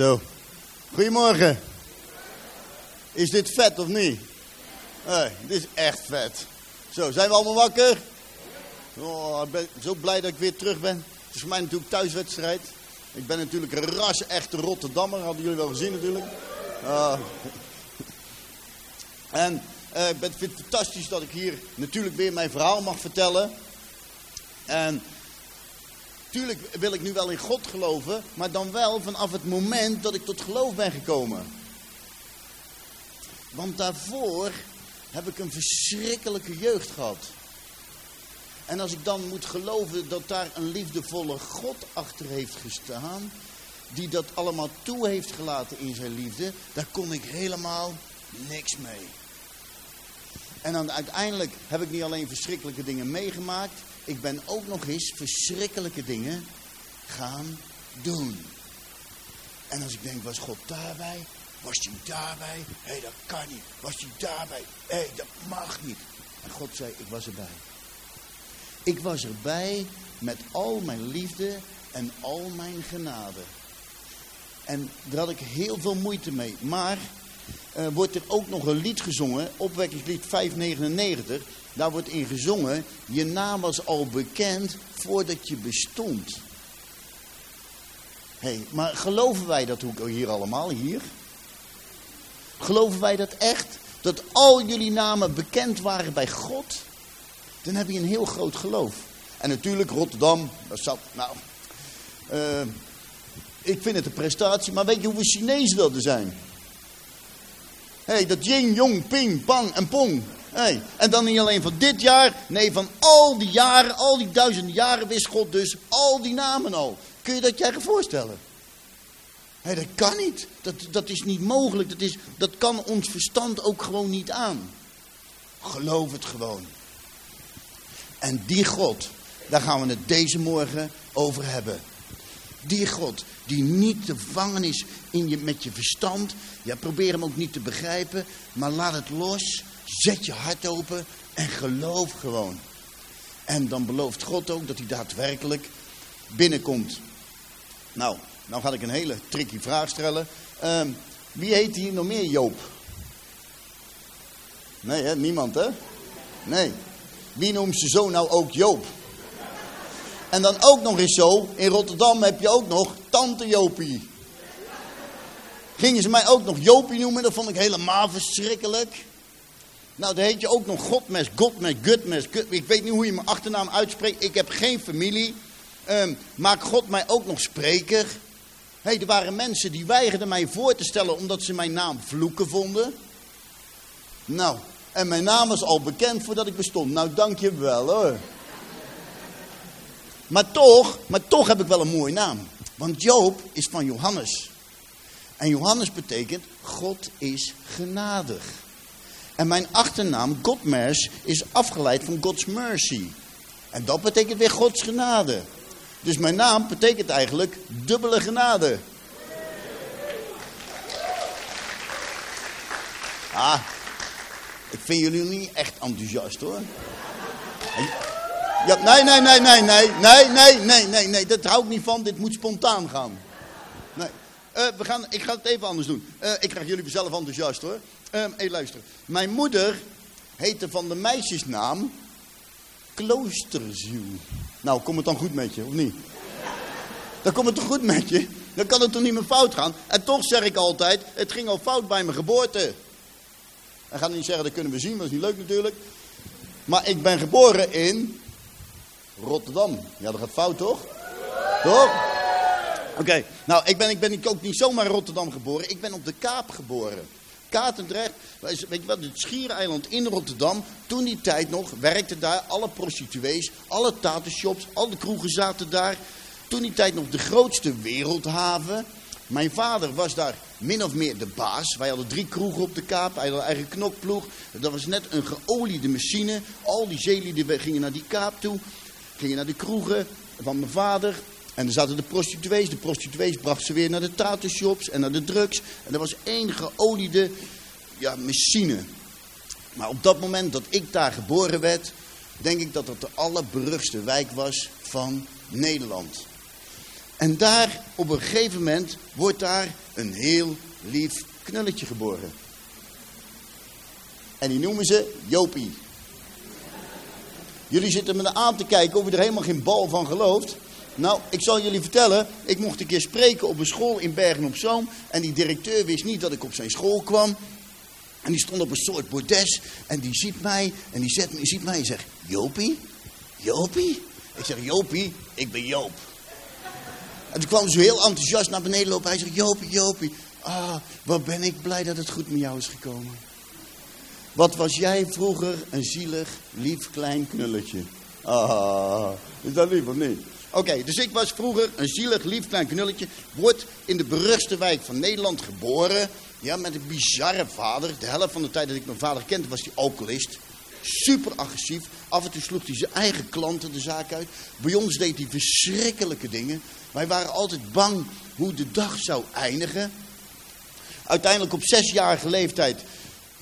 Zo. Goedemorgen. Is dit vet of niet? Nee, dit is echt vet. Zo, zijn we allemaal wakker? Oh, ik ben zo blij dat ik weer terug ben. Het is voor mij natuurlijk thuiswedstrijd. Ik ben natuurlijk een ras-echte Rotterdammer. Hadden jullie wel gezien natuurlijk. Ah. En uh, ik vind het fantastisch dat ik hier natuurlijk weer mijn verhaal mag vertellen. En Tuurlijk wil ik nu wel in God geloven, maar dan wel vanaf het moment dat ik tot geloof ben gekomen. Want daarvoor heb ik een verschrikkelijke jeugd gehad. En als ik dan moet geloven dat daar een liefdevolle God achter heeft gestaan, die dat allemaal toe heeft gelaten in zijn liefde, daar kon ik helemaal niks mee. En dan uiteindelijk heb ik niet alleen verschrikkelijke dingen meegemaakt, ik ben ook nog eens verschrikkelijke dingen gaan doen. En als ik denk, was God daarbij? Was hij daarbij? Hé, hey, dat kan niet. Was hij daarbij? Hé, hey, dat mag niet. En God zei, ik was erbij. Ik was erbij met al mijn liefde en al mijn genade. En daar had ik heel veel moeite mee. Maar uh, wordt er ook nog een lied gezongen, opwekkingslied 599. Daar wordt in gezongen, je naam was al bekend voordat je bestond. Hey, maar geloven wij dat ook hier allemaal, hier? Geloven wij dat echt? Dat al jullie namen bekend waren bij God? Dan heb je een heel groot geloof. En natuurlijk Rotterdam, dat zat, nou, uh, ik vind het een prestatie, maar weet je hoeveel Chinezen dat er zijn? Hey, dat Ying, Jong, Ping, Pang en Pong. Hey, en dan niet alleen van dit jaar, nee, van al die jaren, al die duizenden jaren wist God dus al die namen al. Kun je dat jij voorstellen? Hey, dat kan niet. Dat, dat is niet mogelijk. Dat, is, dat kan ons verstand ook gewoon niet aan. Geloof het gewoon. En die God, daar gaan we het deze morgen over hebben. Die God, die niet te vangen is in je, met je verstand. Ja, probeer hem ook niet te begrijpen, maar laat het los. Zet je hart open en geloof gewoon. En dan belooft God ook dat hij daadwerkelijk binnenkomt. Nou, nou ga ik een hele tricky vraag stellen. Uh, wie heet hier nog meer Joop? Nee, hè? niemand hè? Nee. Wie noemt ze zo nou ook Joop? En dan ook nog eens zo, in Rotterdam heb je ook nog Tante Jopie. Gingen ze mij ook nog Jopie noemen, dat vond ik helemaal verschrikkelijk. Nou, dan heet je ook nog Godmes, Godmes, Gutmes. Ik weet niet hoe je mijn achternaam uitspreekt. Ik heb geen familie. Um, maak God mij ook nog spreker. Hey, er waren mensen die weigerden mij voor te stellen omdat ze mijn naam vloeken vonden. Nou, en mijn naam was al bekend voordat ik bestond. Nou, dank je wel hoor. Maar toch, maar toch heb ik wel een mooie naam. Want Joop is van Johannes. En Johannes betekent God is genadig. En mijn achternaam, Godmers, is afgeleid van God's mercy. En dat betekent weer Gods genade. Dus mijn naam betekent eigenlijk dubbele genade. Ah, ik vind jullie niet echt enthousiast hoor. Ja, nee, nee, nee, nee, nee, nee, nee, nee, nee, nee, dat hou ik niet van. Dit moet spontaan gaan. Nee. Uh, we gaan, ik ga het even anders doen. Uh, ik krijg jullie zelf enthousiast hoor. Uh, luister. Mijn moeder heette van de meisjesnaam Kloosterziel. Nou, kom het dan goed met je, of niet? Dan komt het toch goed met je? Dan kan het toch niet meer fout gaan? En toch zeg ik altijd, het ging al fout bij mijn geboorte. En ga niet zeggen, dat kunnen we zien, dat is niet leuk natuurlijk. Maar ik ben geboren in Rotterdam. Ja, dat gaat fout toch? Toch? Oké, nou ik ben, ik ben ook niet zomaar in Rotterdam geboren. Ik ben op de Kaap geboren. Katendrecht, weet je wat, het schiereiland in Rotterdam. Toen die tijd nog, werkten daar alle prostituees, alle tatenshops, al de kroegen zaten daar. Toen die tijd nog de grootste wereldhaven. Mijn vader was daar min of meer de baas. Wij hadden drie kroegen op de kaap. Hij had een eigen knokploeg. Dat was net een geoliede machine. Al die zeelieden gingen naar die kaap toe. Gingen naar de kroegen van mijn vader. En er zaten de prostituees. De prostituees brachten ze weer naar de tatenshops en naar de drugs. En dat was één geoliede ja, machine. Maar op dat moment dat ik daar geboren werd, denk ik dat dat de allerberuchtste wijk was van Nederland. En daar, op een gegeven moment, wordt daar een heel lief knulletje geboren. En die noemen ze Jopie. Jullie zitten me aan te kijken of je er helemaal geen bal van gelooft. Nou, ik zal jullie vertellen, ik mocht een keer spreken op een school in Bergen op Zoom. En die directeur wist niet dat ik op zijn school kwam. En die stond op een soort bordes. En die ziet mij en die, zet, ziet mij en zegt, Jopie? Jopie? Ik zeg, Jopie, ik ben Joop. En toen kwam ze heel enthousiast naar beneden lopen. Hij zegt, Jopie, Jopie. Ah, wat ben ik blij dat het goed met jou is gekomen. Wat was jij vroeger een zielig, lief klein knulletje. Ah, is dat lief of niet? Oké, dus ik was vroeger een zielig, lief klein knulletje. Wordt in de beruchte wijk van Nederland geboren. Ja, met een bizarre vader. De helft van de tijd dat ik mijn vader kende was hij alcoholist. Super agressief. Af en toe sloeg hij zijn eigen klanten de zaak uit. Bij ons deed hij verschrikkelijke dingen. Wij waren altijd bang hoe de dag zou eindigen. Uiteindelijk op zesjarige leeftijd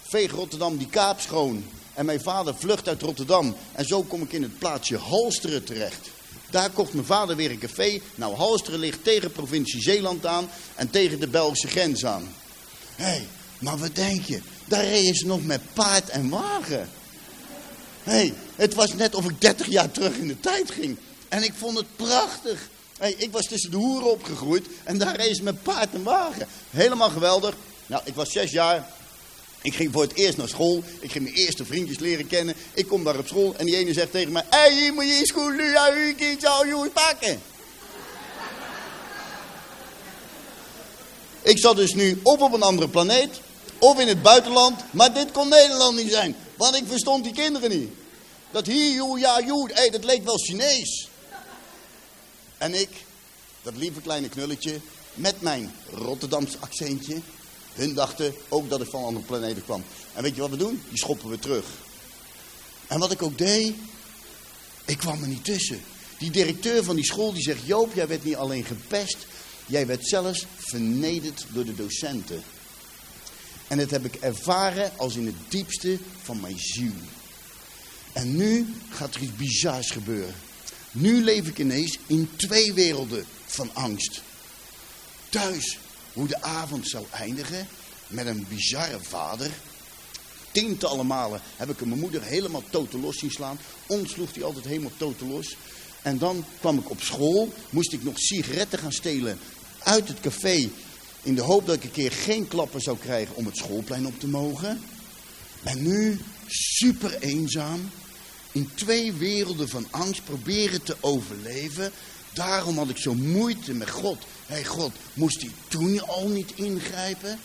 veeg Rotterdam die kaap schoon. En mijn vader vlucht uit Rotterdam. En zo kom ik in het plaatsje Halsteren terecht. Daar kocht mijn vader weer een café. Nou, Halsteren ligt tegen provincie Zeeland aan en tegen de Belgische grens aan. Hé, hey, maar wat denk je? Daar reden ze nog met paard en wagen. Hé, hey, het was net of ik 30 jaar terug in de tijd ging. En ik vond het prachtig. Hey, ik was tussen de hoeren opgegroeid en daar reden ze met paard en wagen. Helemaal geweldig. Nou, ik was zes jaar. Ik ging voor het eerst naar school. Ik ging mijn eerste vriendjes leren kennen. Ik kom daar op school en die ene zegt tegen mij... Hé, hey, moet je school nu uit, je zou je pakken. Ik zat dus nu of op een andere planeet, of in het buitenland. Maar dit kon Nederland niet zijn, want ik verstond die kinderen niet. Dat hier, joe, ja, joe, hey, dat leek wel Chinees. En ik, dat lieve kleine knulletje, met mijn Rotterdamse accentje... Hun dachten ook dat ik van andere planeten kwam. En weet je wat we doen? Die schoppen we terug. En wat ik ook deed, ik kwam er niet tussen. Die directeur van die school die zegt, Joop, jij werd niet alleen gepest, jij werd zelfs vernederd door de docenten. En dat heb ik ervaren als in het diepste van mijn ziel. En nu gaat er iets bizars gebeuren. Nu leef ik ineens in twee werelden van angst. Thuis hoe de avond zou eindigen met een bizarre vader. Tientallen malen heb ik mijn moeder helemaal totelos zien slaan. Ons sloeg hij altijd helemaal totelos. En dan kwam ik op school, moest ik nog sigaretten gaan stelen uit het café. In de hoop dat ik een keer geen klappen zou krijgen om het schoolplein op te mogen. En nu super eenzaam. In twee werelden van angst proberen te overleven. Daarom had ik zo moeite met God. Hé God, moest hij toen al niet ingrijpen?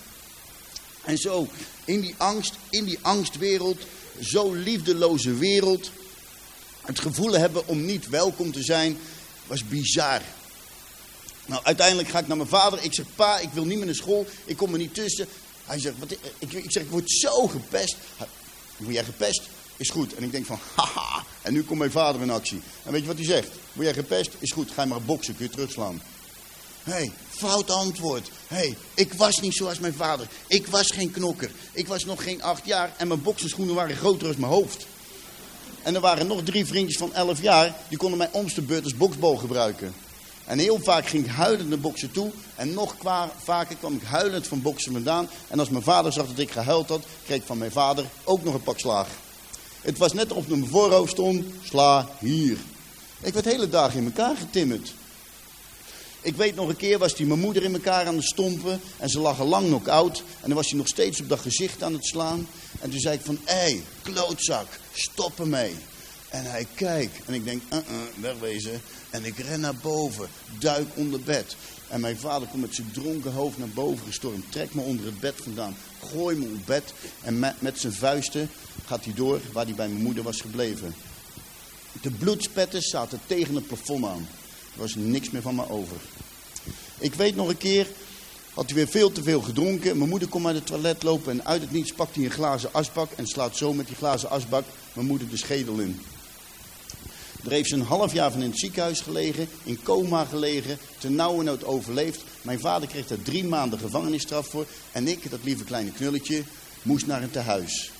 En zo, in die angst, in die angstwereld, zo liefdeloze wereld, het gevoel hebben om niet welkom te zijn, was bizar. Nou, uiteindelijk ga ik naar mijn vader. Ik zeg, pa, ik wil niet meer naar school. Ik kom er niet tussen. Hij zegt, wat, ik, ik zeg, ik word zo gepest. Word jij gepest? Is goed. En ik denk van, haha. En nu komt mijn vader in actie. En weet je wat hij zegt? Word jij gepest? Is goed. Ga maar boksen, kun je terugslaan. Hé, hey, fout antwoord. Hé, hey, ik was niet zoals mijn vader. Ik was geen knokker. Ik was nog geen acht jaar en mijn boksenschoenen waren groter dan mijn hoofd. En er waren nog drie vriendjes van elf jaar, die konden mijn omste beurt als boksbal gebruiken. En heel vaak ging ik huilend naar boksen toe. En nog kwa, vaker kwam ik huilend van boksen vandaan. En als mijn vader zag dat ik gehuild had, kreeg ik van mijn vader ook nog een pak slaag. Het was net op mijn voorhoofd stond, sla hier. Ik werd hele dagen in elkaar getimmerd. Ik weet nog een keer was die mijn moeder in elkaar aan het stompen. En ze lag al lang nog oud. En dan was hij nog steeds op dat gezicht aan het slaan. En toen zei ik van, hé, klootzak, stop ermee. En hij kijkt. En ik denk, uh -uh, wegwezen. En ik ren naar boven, duik onder bed. En mijn vader komt met zijn dronken hoofd naar boven gestormd. Trekt me onder het bed vandaan. Gooi me op bed. En met, met zijn vuisten gaat hij door waar hij bij mijn moeder was gebleven. De bloedspetten zaten tegen het plafond aan. Er was niks meer van me over. Ik weet nog een keer, had hij weer veel te veel gedronken. Mijn moeder komt uit het toilet lopen en uit het niets pakt hij een glazen asbak en slaat zo met die glazen asbak mijn moeder de schedel in. Daar heeft ze een half jaar van in het ziekenhuis gelegen, in coma gelegen, te nauwe nood overleefd. Mijn vader kreeg daar drie maanden gevangenisstraf voor en ik, dat lieve kleine knulletje, moest naar een tehuis.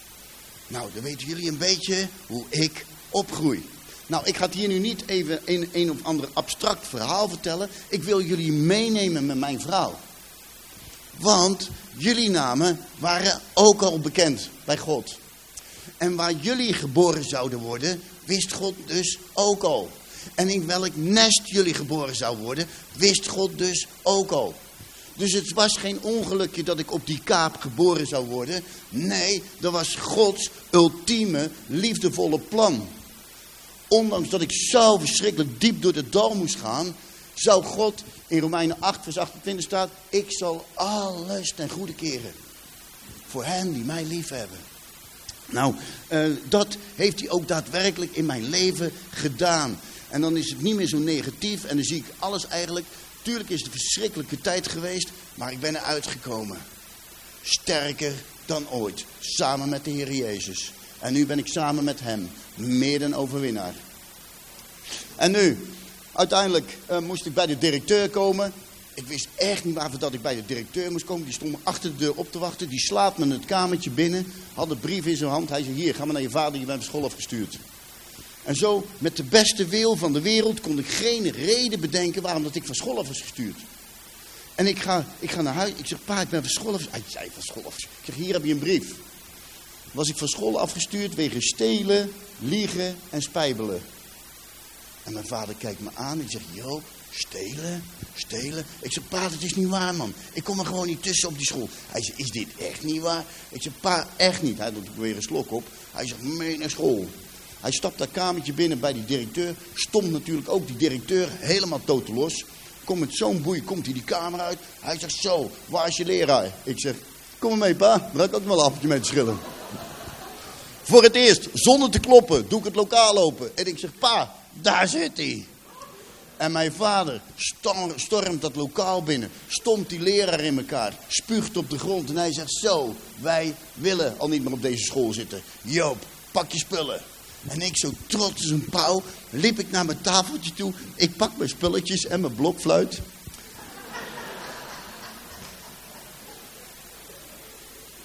Nou, dan weten jullie een beetje hoe ik opgroei. Nou, ik ga het hier nu niet even een, een of ander abstract verhaal vertellen. Ik wil jullie meenemen met mijn vrouw. Want jullie namen waren ook al bekend bij God. En waar jullie geboren zouden worden, wist God dus ook al. En in welk nest jullie geboren zou worden, wist God dus ook al. Dus het was geen ongelukje dat ik op die kaap geboren zou worden. Nee, dat was Gods ultieme, liefdevolle plan. Ondanks dat ik zo verschrikkelijk diep door het dal moest gaan, zou God in Romeinen 8, vers 28 staat: Ik zal alles ten goede keren. Voor hen die mij lief hebben. Nou, uh, dat heeft hij ook daadwerkelijk in mijn leven gedaan. En dan is het niet meer zo negatief en dan zie ik alles eigenlijk. Tuurlijk is het een verschrikkelijke tijd geweest, maar ik ben eruit gekomen. Sterker dan ooit, samen met de Heer Jezus. En nu ben ik samen met hem, meer dan overwinnaar. En nu, uiteindelijk uh, moest ik bij de directeur komen. Ik wist echt niet waarvoor dat ik bij de directeur moest komen. Die stond me achter de deur op te wachten. Die slaat me het kamertje binnen. Had een brief in zijn hand. Hij zei, hier, ga maar naar je vader, je bent van school afgestuurd. En zo, met de beste wil van de wereld, kon ik geen reden bedenken waarom dat ik van school af was gestuurd. En ik ga, ik ga naar huis. Ik zeg, pa, ik ben van school af. Hij zei, van school af. Ik zeg, hier heb je een brief. Was ik van school afgestuurd wegens stelen, liegen en spijbelen. En mijn vader kijkt me aan en zegt, Joop, stelen, stelen. Ik zeg, pa, dat is niet waar, man. Ik kom er gewoon niet tussen op die school. Hij zegt, is dit echt niet waar? Ik zeg, pa, echt niet. Hij doet weer een slok op. Hij zegt, mee naar school. Hij stapt dat kamertje binnen bij die directeur. Stond natuurlijk ook die directeur helemaal totelos. Komt met zo'n boei, komt hij die kamer uit. Hij zegt, zo, waar is je leraar? Ik zeg, kom maar mee, pa. Dan ik ook wel een appeltje met schillen. Voor het eerst, zonder te kloppen, doe ik het lokaal open. En ik zeg, pa, daar zit hij. En mijn vader stormt dat lokaal binnen, stompt die leraar in elkaar, spuugt op de grond en hij zegt zo, wij willen al niet meer op deze school zitten. Joop, pak je spullen. En ik zo trots als een pauw, liep ik naar mijn tafeltje toe, ik pak mijn spulletjes en mijn blokfluit.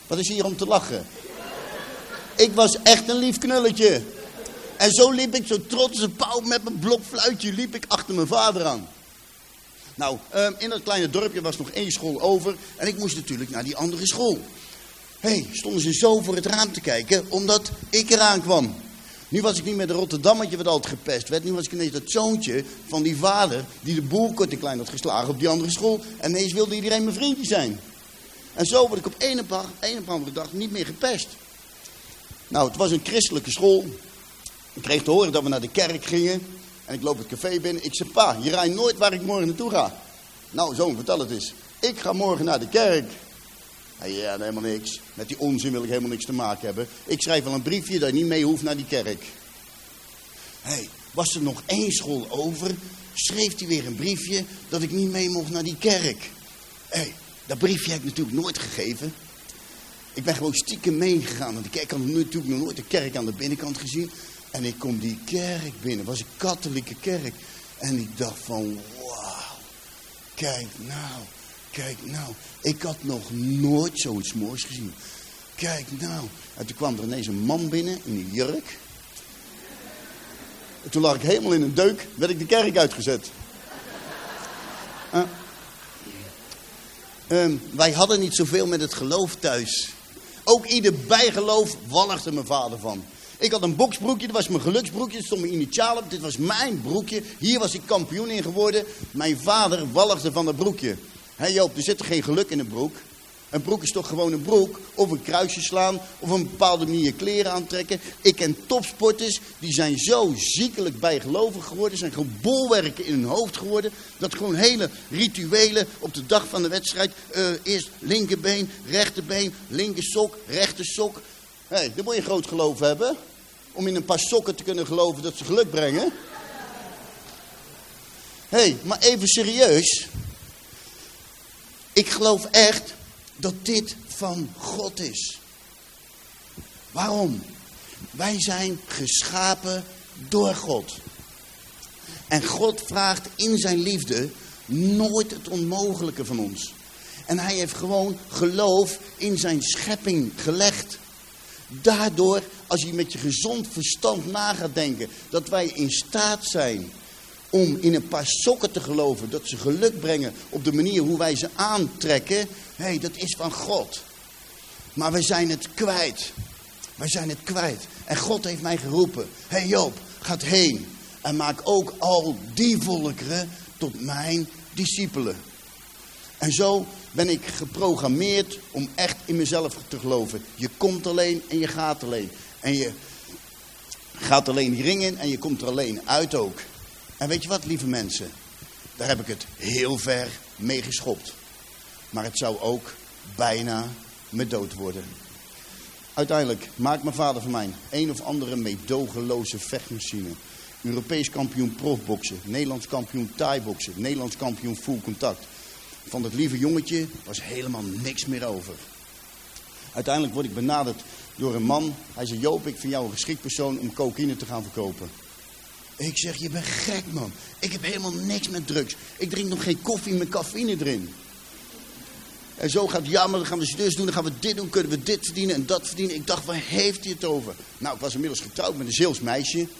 Wat is hier om te lachen? Ik was echt een lief knulletje. En zo liep ik zo trots een pauw met mijn blokfluitje, liep ik achter mijn vader aan. Nou, ehm, in dat kleine dorpje was nog één school over en ik moest natuurlijk naar die andere school. Hé, hey, stonden ze zo voor het raam te kijken, omdat ik eraan kwam. Nu was ik niet meer de Rotterdammetje wat altijd gepest werd. Nu was ik ineens dat zoontje van die vader die de boel kort en klein had geslagen op die andere school. En ineens wilde iedereen mijn vriendje zijn. En zo word ik op een of andere dag niet meer gepest. Nou, het was een christelijke school. Ik kreeg te horen dat we naar de kerk gingen. En ik loop het café binnen. Ik zeg, pa, je rijdt nooit waar ik morgen naartoe ga. Nou, zoon, vertel het eens. Ik ga morgen naar de kerk. Hij ja, helemaal niks. Met die onzin wil ik helemaal niks te maken hebben. Ik schrijf wel een briefje dat je niet mee hoeft naar die kerk. Hé, hey, was er nog één school over? Schreef hij weer een briefje dat ik niet mee mocht naar die kerk. Hé, hey, dat briefje heb ik natuurlijk nooit gegeven. Ik ben gewoon stiekem meegegaan. Want ik had natuurlijk nog nooit de kerk aan de binnenkant gezien. En ik kom die kerk binnen. Het was een katholieke kerk. En ik dacht van, wauw. Kijk nou, kijk nou. Ik had nog nooit zoiets moois gezien. Kijk nou. En toen kwam er ineens een man binnen in een jurk. En toen lag ik helemaal in een deuk. Werd ik de kerk uitgezet. Uh, um, wij hadden niet zoveel met het geloof thuis. Ook ieder bijgeloof walligde mijn vader van. Ik had een boksbroekje, dat was mijn geluksbroekje, stond mijn initiaal op. Dit was mijn broekje. Hier was ik kampioen in geworden. Mijn vader walligde van dat broekje. Hé Joop, er zit er geen geluk in een broek. Een broek is toch gewoon een broek. Of een kruisje slaan. Of een bepaalde manier kleren aantrekken. Ik ken topsporters. Die zijn zo ziekelijk bijgelovig geworden. Zijn gewoon bolwerken in hun hoofd geworden. Dat gewoon hele rituelen op de dag van de wedstrijd. Uh, eerst linkerbeen, rechterbeen, linker sok, rechter sok. Hé, hey, dan moet je groot geloof hebben. Om in een paar sokken te kunnen geloven dat ze geluk brengen. Hé, hey, maar even serieus. Ik geloof echt dat dit van God is. Waarom? Wij zijn geschapen door God. En God vraagt in zijn liefde nooit het onmogelijke van ons. En hij heeft gewoon geloof in zijn schepping gelegd. Daardoor, als je met je gezond verstand na gaat denken, dat wij in staat zijn om in een paar sokken te geloven, dat ze geluk brengen op de manier hoe wij ze aantrekken, hé, hey, dat is van God. Maar wij zijn het kwijt. Wij zijn het kwijt. En God heeft mij geroepen. Hé hey Joop, gaat heen. En maak ook al die volkeren tot mijn discipelen. En zo ben ik geprogrammeerd om echt in mezelf te geloven. Je komt alleen en je gaat alleen. En je gaat alleen die ring in en je komt er alleen uit ook. En weet je wat, lieve mensen? Daar heb ik het heel ver mee geschopt. Maar het zou ook bijna me dood worden. Uiteindelijk maakt mijn vader van mij een of andere meedogenloze vechtmachine. Europees kampioen profboksen, Nederlands kampioen thai-boksen, Nederlands kampioen full contact. Van dat lieve jongetje was helemaal niks meer over. Uiteindelijk word ik benaderd door een man. Hij zei, Joop, ik vind jou een geschikt persoon om cocaïne te gaan verkopen. Ik zeg, je bent gek man. Ik heb helemaal niks met drugs. Ik drink nog geen koffie met cafeïne erin. En zo gaat ja, maar dan gaan we dus doen, dan gaan we dit doen, kunnen we dit verdienen en dat verdienen. Ik dacht, waar heeft hij het over? Nou, ik was inmiddels getrouwd met een Zeelsmeisje. meisje.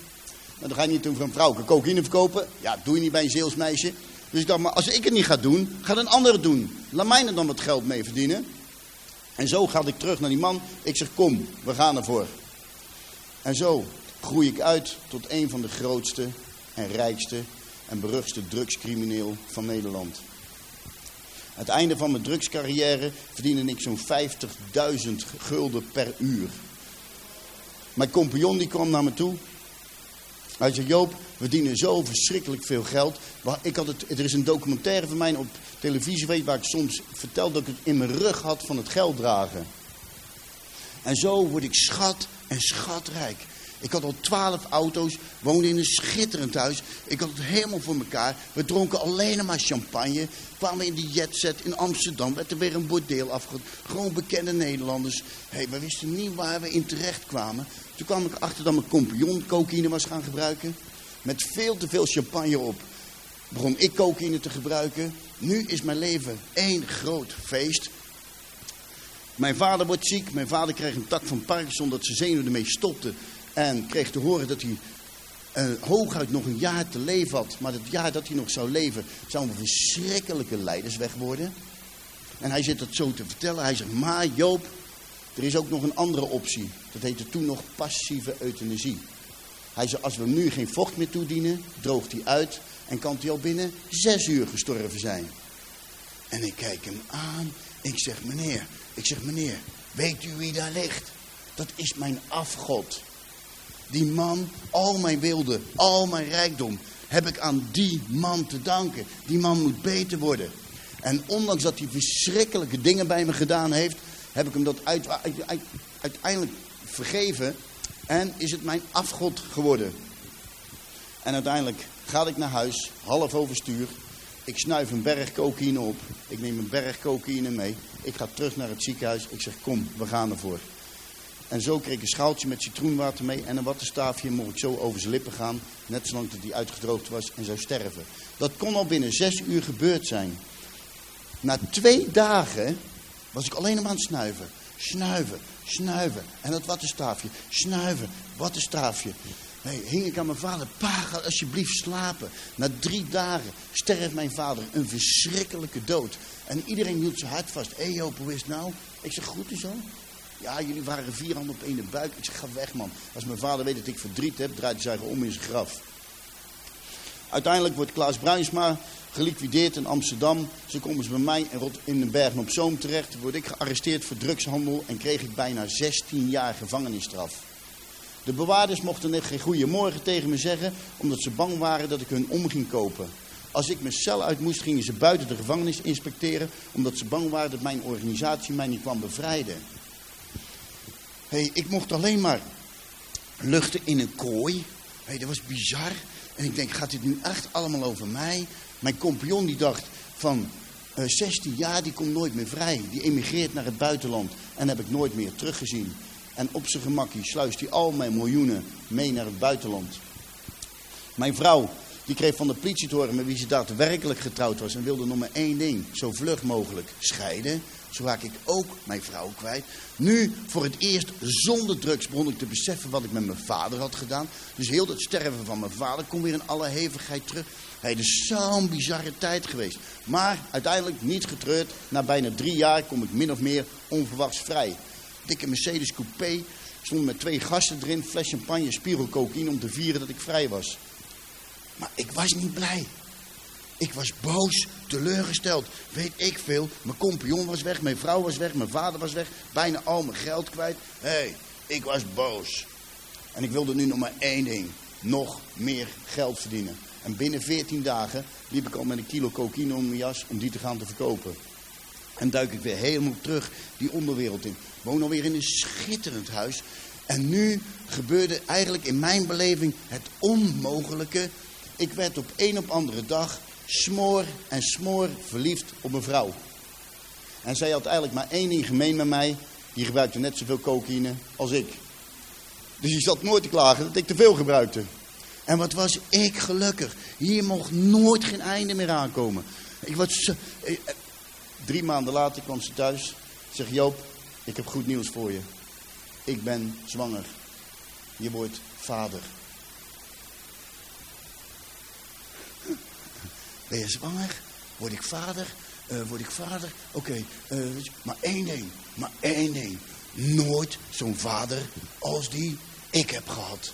Nou, dan ga je niet doen voor een vrouw cocaïne verkopen. Ja, doe je niet bij een Zeelsmeisje. Dus ik dacht, maar als ik het niet ga doen, gaat een ander het doen. Laat mij er dan wat geld mee verdienen. En zo ga ik terug naar die man. Ik zeg, kom, we gaan ervoor. En zo groei ik uit tot een van de grootste en rijkste en beruchtste drugscrimineel van Nederland. Aan het einde van mijn drugscarrière verdiende ik zo'n 50.000 gulden per uur. Mijn compagnon die kwam naar me toe. Hij zei, Joop, we verdienen zo verschrikkelijk veel geld. Ik had het, er is een documentaire van mij op televisie weet, waar ik soms vertel dat ik het in mijn rug had van het geld dragen. En zo word ik schat en schatrijk. Ik had al twaalf auto's, woonde in een schitterend huis. Ik had het helemaal voor elkaar. We dronken alleen maar champagne. Kwamen in die jetset in Amsterdam. Werd er weer een bordeel afgehad. Gewoon bekende Nederlanders. Hey, we wisten niet waar we in terecht kwamen. Toen kwam ik achter dat mijn compagnon cocaïne was gaan gebruiken. Met veel te veel champagne op. Begon ik cocaïne te gebruiken. Nu is mijn leven één groot feest. Mijn vader wordt ziek. Mijn vader kreeg een tak van Parkinson dat zijn zenuwen ermee stopte. En kreeg te horen dat hij uh, hooguit nog een jaar te leven had. Maar het jaar dat hij nog zou leven, zou een verschrikkelijke leidersweg worden. En hij zit dat zo te vertellen. Hij zegt, maar Joop, er is ook nog een andere optie. Dat heette toen nog passieve euthanasie. Hij zei, als we nu geen vocht meer toedienen, droogt hij uit en kan hij al binnen zes uur gestorven zijn. En ik kijk hem aan. Ik zeg, meneer, ik zeg, meneer, weet u wie daar ligt? Dat is mijn afgod. Die man, al mijn wilde, al mijn rijkdom, heb ik aan die man te danken. Die man moet beter worden. En ondanks dat hij verschrikkelijke dingen bij me gedaan heeft, heb ik hem dat uiteindelijk vergeven. En is het mijn afgod geworden. En uiteindelijk ga ik naar huis, half overstuur. Ik snuif een berg cocaïne op. Ik neem een berg cocaïne mee. Ik ga terug naar het ziekenhuis. Ik zeg, kom, we gaan ervoor. En zo kreeg ik een schaaltje met citroenwater mee en een wattenstaafje. Mocht zo over zijn lippen gaan, net zolang dat hij uitgedroogd was en zou sterven. Dat kon al binnen zes uur gebeurd zijn. Na twee dagen was ik alleen maar aan het snuiven. Snuiven, snuiven. En dat wattenstaafje, snuiven, wattenstaafje. Nee, hing ik aan mijn vader. Pa, ga alsjeblieft slapen. Na drie dagen sterft mijn vader een verschrikkelijke dood. En iedereen hield zijn hart vast. Hé hey Joop, hoe is het nou? Ik zeg, goed zo. Ja, jullie waren vier handen op één buik. Ik zeg, ga weg man. Als mijn vader weet dat ik verdriet heb, draait hij zich om in zijn graf. Uiteindelijk wordt Klaas Bruinsma geliquideerd in Amsterdam. Zo komen ze bij mij in de Bergen op Zoom terecht. Word ik gearresteerd voor drugshandel en kreeg ik bijna 16 jaar gevangenisstraf. De bewaarders mochten net geen goede morgen tegen me zeggen, omdat ze bang waren dat ik hun om ging kopen. Als ik mijn cel uit moest, gingen ze buiten de gevangenis inspecteren, omdat ze bang waren dat mijn organisatie mij niet kwam bevrijden hey, ik mocht alleen maar luchten in een kooi. hey, dat was bizar. En ik denk, gaat dit nu echt allemaal over mij? Mijn compagnon die dacht van uh, eh, 16 jaar, die komt nooit meer vrij. Die emigreert naar het buitenland en heb ik nooit meer teruggezien. En op zijn gemakkie sluist hij al mijn miljoenen mee naar het buitenland. Mijn vrouw, die kreeg van de politie te horen met wie ze daadwerkelijk getrouwd was. En wilde nog maar één ding, zo vlug mogelijk, scheiden. Zo raak ik ook mijn vrouw kwijt. Nu, voor het eerst zonder drugs, begon ik te beseffen wat ik met mijn vader had gedaan. Dus heel dat sterven van mijn vader komt weer in alle hevigheid terug. Het is zo'n bizarre tijd geweest. Maar uiteindelijk niet getreurd. Na bijna drie jaar kom ik min of meer onverwachts vrij. Dikke Mercedes coupé. Stond met twee gasten erin. Fles champagne, spiegel cocaïne om te vieren dat ik vrij was. Maar ik was niet blij. Ik was boos, teleurgesteld. Weet ik veel. Mijn compagnon was weg, mijn vrouw was weg, mijn vader was weg. Bijna al mijn geld kwijt. Hé, hey, ik was boos. En ik wilde nu nog maar één ding. Nog meer geld verdienen. En binnen 14 dagen liep ik al met een kilo cocaïne om mijn jas om die te gaan te verkopen. En duik ik weer helemaal terug die onderwereld in. Woon alweer in een schitterend huis. En nu gebeurde eigenlijk in mijn beleving het onmogelijke. Ik werd op een op andere dag smoor en smoor verliefd op een vrouw. En zij had eigenlijk maar één ding gemeen met mij. Die gebruikte net zoveel cocaïne als ik. Dus die zat nooit te klagen dat ik te veel gebruikte. En wat was ik gelukkig. Hier mocht nooit geen einde meer aankomen. Ik was zo, eh, drie maanden later kwam ze thuis. Zeg Joop, ik heb goed nieuws voor je. Ik ben zwanger. Je wordt vader. Ben je zwanger? Word ik vader? Uh, word ik vader? Oké, uh, maar één ding. Maar één ding. Nooit zo'n vader als die ik heb gehad.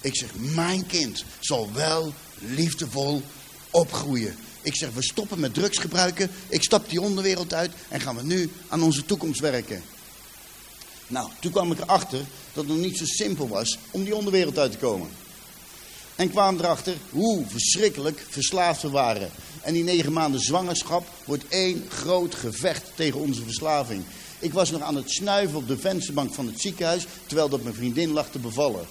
Ik zeg, mijn kind zal wel liefdevol opgroeien. Ik zeg, we stoppen met drugs gebruiken. Ik stap die onderwereld uit en gaan we nu aan onze toekomst werken. Nou, toen kwam ik erachter dat het nog niet zo simpel was om die onderwereld uit te komen. En kwam erachter hoe verschrikkelijk verslaafd we waren. En die negen maanden zwangerschap wordt één groot gevecht tegen onze verslaving. Ik was nog aan het snuiven op de vensterbank van het ziekenhuis, terwijl dat mijn vriendin lag te bevallen.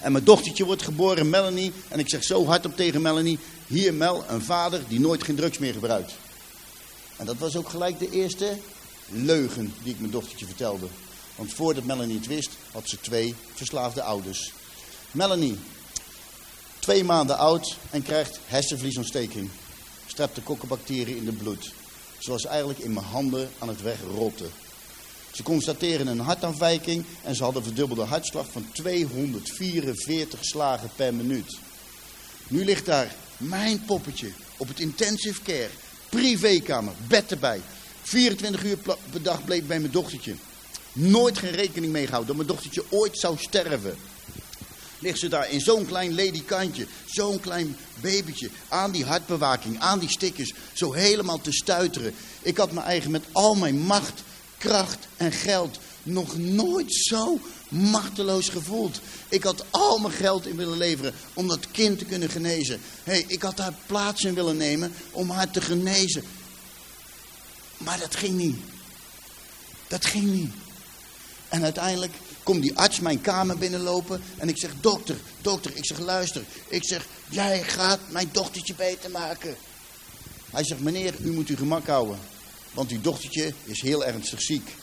En mijn dochtertje wordt geboren, Melanie. En ik zeg zo hardop tegen Melanie, hier Mel, een vader die nooit geen drugs meer gebruikt. En dat was ook gelijk de eerste leugen die ik mijn dochtertje vertelde. Want voordat Melanie het wist, had ze twee verslaafde ouders. Melanie, twee maanden oud en krijgt hersenvliesontsteking. Streptokokkebacteriën in het bloed. Ze was eigenlijk in mijn handen aan het wegrotten. Ze constateren een hartafwijking en ze hadden verdubbelde hartslag van 244 slagen per minuut. Nu ligt daar mijn poppetje op het intensive care, privékamer, bed erbij. 24 uur per dag bleef bij mijn dochtertje. Nooit geen rekening mee gehouden dat mijn dochtertje ooit zou sterven. Ligt ze daar in zo'n klein ledikantje, zo'n klein babytje, aan die hartbewaking, aan die stickers, zo helemaal te stuiteren. Ik had me eigen met al mijn macht kracht en geld nog nooit zo machteloos gevoeld. Ik had al mijn geld in willen leveren om dat kind te kunnen genezen. hey, ik had daar plaats in willen nemen om haar te genezen. Maar dat ging niet. Dat ging niet. En uiteindelijk komt die arts mijn kamer binnenlopen en ik zeg, dokter, dokter, ik zeg, luister. Ik zeg, jij gaat mijn dochtertje beter maken. Hij zegt, meneer, u moet uw gemak houden. Want uw dochtertje is heel ernstig ziek.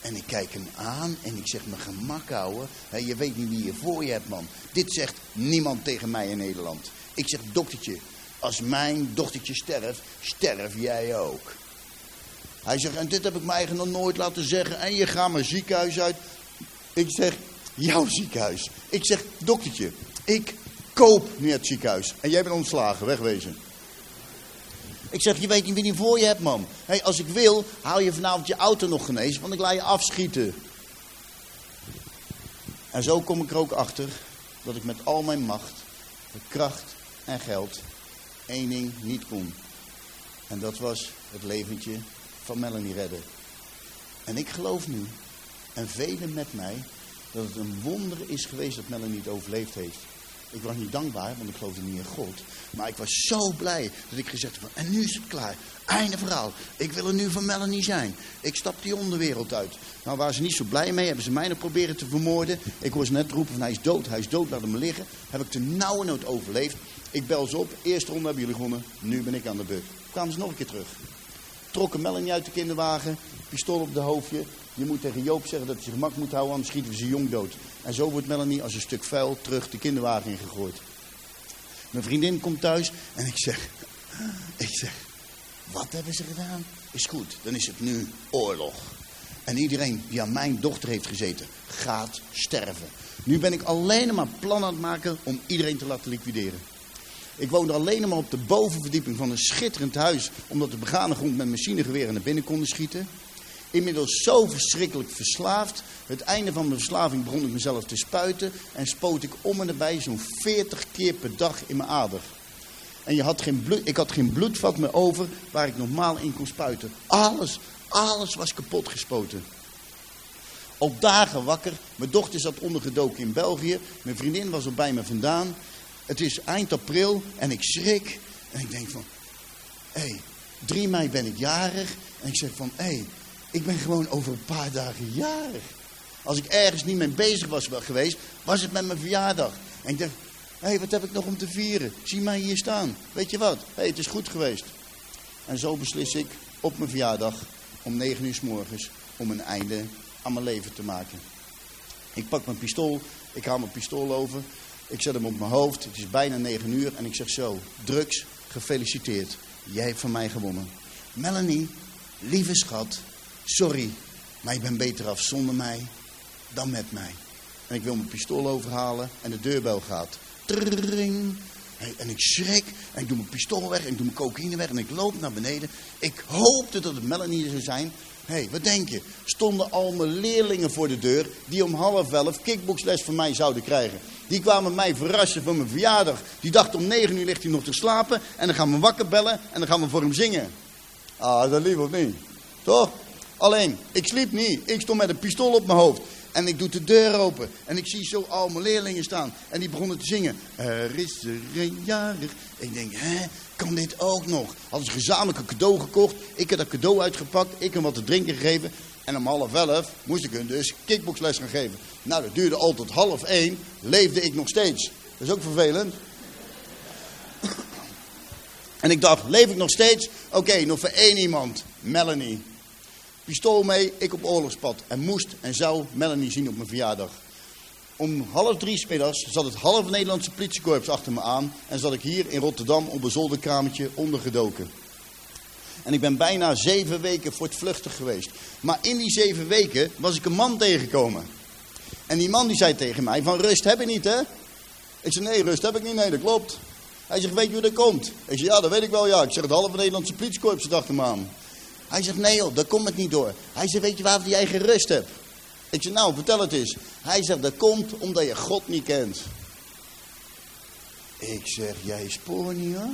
En ik kijk hem aan en ik zeg, mijn gemak houden. je weet niet wie je voor je hebt, man. Dit zegt niemand tegen mij in Nederland. Ik zeg, doktertje, als mijn dochtertje sterft, sterf jij ook. Hij zegt, en dit heb ik mij eigen nog nooit laten zeggen. En je gaat mijn ziekenhuis uit. Ik zeg, jouw ziekenhuis. Ik zeg, doktertje, ik koop nu het ziekenhuis. En jij bent ontslagen, wegwezen. Ik zeg, je weet niet wie die voor je hebt, man. Hey, als ik wil, haal je vanavond je auto nog genezen, want ik laat je afschieten. En zo kom ik er ook achter dat ik met al mijn macht, kracht en geld één ding niet kon. En dat was het leventje van Melanie redden. En ik geloof nu, en velen met mij, dat het een wonder is geweest dat Melanie het overleefd heeft. Ik was niet dankbaar, want ik geloofde niet in God. Maar ik was zo blij dat ik gezegd heb en nu is het klaar. Einde verhaal. Ik wil er nu van Melanie zijn. Ik stap die onderwereld uit. Nou waren ze niet zo blij mee. Hebben ze mij nog proberen te vermoorden. Ik ze net roepen van hij is dood, hij is dood, laat hem liggen. Heb ik de nauwe nood overleefd. Ik bel ze op. Eerste ronde hebben jullie gewonnen. Nu ben ik aan de beurt. Kwamen ze nog een keer terug. Trokken Melanie uit de kinderwagen. Pistool op de hoofdje. Je moet tegen Joop zeggen dat hij zijn gemak moet houden, anders schieten we ze jong dood. En zo wordt Melanie als een stuk vuil terug de kinderwagen ingegooid. Mijn vriendin komt thuis en ik zeg, ik zeg, wat hebben ze gedaan? is goed, dan is het nu oorlog. En iedereen die aan mijn dochter heeft gezeten, gaat sterven. Nu ben ik alleen maar plan aan het maken om iedereen te laten liquideren. Ik woonde alleen maar op de bovenverdieping van een schitterend huis, omdat de begane grond met machinegeweren naar binnen konden schieten. Inmiddels zo verschrikkelijk verslaafd. Het einde van mijn verslaving begon ik mezelf te spuiten en spoot ik om en erbij zo'n 40 keer per dag in mijn ader. En je had geen bloed, ik had geen bloedvat meer over waar ik normaal in kon spuiten. Alles, alles was kapot gespoten. Al dagen wakker. Mijn dochter zat ondergedoken in België. Mijn vriendin was er bij me vandaan. Het is eind april en ik schrik. En ik denk van, hé, hey, 3 mei ben ik jarig. En ik zeg van, hé, hey, ik ben gewoon over een paar dagen jarig. Als ik ergens niet mee bezig was geweest, was het met mijn verjaardag. En ik dacht, hé, hey, wat heb ik nog om te vieren? Zie mij hier staan. Weet je wat? Hé, hey, het is goed geweest. En zo beslis ik op mijn verjaardag om 9 uur s morgens om een einde aan mijn leven te maken. Ik pak mijn pistool, ik haal mijn pistool over, ik zet hem op mijn hoofd, het is bijna 9 uur en ik zeg zo, drugs, gefeliciteerd, jij hebt van mij gewonnen. Melanie, lieve schat, sorry, maar je bent beter af zonder mij dan met mij. En ik wil mijn pistool overhalen en de deurbel gaat. Trrring. En ik schrik en ik doe mijn pistool weg en ik doe mijn cocaïne weg en ik loop naar beneden. Ik hoopte dat het Melanie zou zijn. Hé, hey, wat denk je? Stonden al mijn leerlingen voor de deur die om half elf kickboxles van mij zouden krijgen. Die kwamen mij verrassen voor mijn verjaardag. Die dachten om negen uur ligt hij nog te slapen en dan gaan we wakker bellen en dan gaan we voor hem zingen. Ah, dat lief of niet? Toch? Alleen, ik sliep niet. Ik stond met een pistool op mijn hoofd. En ik doe de deur open. En ik zie zo al mijn leerlingen staan. En die begonnen te zingen. Er is er een jarig. Ik denk, hè, kan dit ook nog? Hadden ze gezamenlijk een cadeau gekocht. Ik heb dat cadeau uitgepakt. Ik heb wat te drinken gegeven. En om half elf moest ik hun dus kickboxles gaan geven. Nou, dat duurde al tot half één. Leefde ik nog steeds. Dat is ook vervelend. En ik dacht, leef ik nog steeds? Oké, nog voor één iemand. Melanie pistool mee, ik op oorlogspad. En moest en zou Melanie zien op mijn verjaardag. Om half drie middags zat het half Nederlandse politiekorps achter me aan. En zat ik hier in Rotterdam op een zolderkamertje ondergedoken. En ik ben bijna zeven weken voor het vluchtig geweest. Maar in die zeven weken was ik een man tegengekomen. En die man die zei tegen mij van rust heb je niet hè? Ik zei nee rust heb ik niet, nee dat klopt. Hij zegt weet je hoe dat komt? Ik zeg ja dat weet ik wel ja. Ik zeg het halve Nederlandse politiekorps zat achter me aan. Hij zegt, nee joh, daar komt het niet door. Hij zegt, weet je waarvoor jij geen rust hebt? Ik zeg, nou, vertel het eens. Hij zegt, dat komt omdat je God niet kent. Ik zeg, jij spoor niet hoor.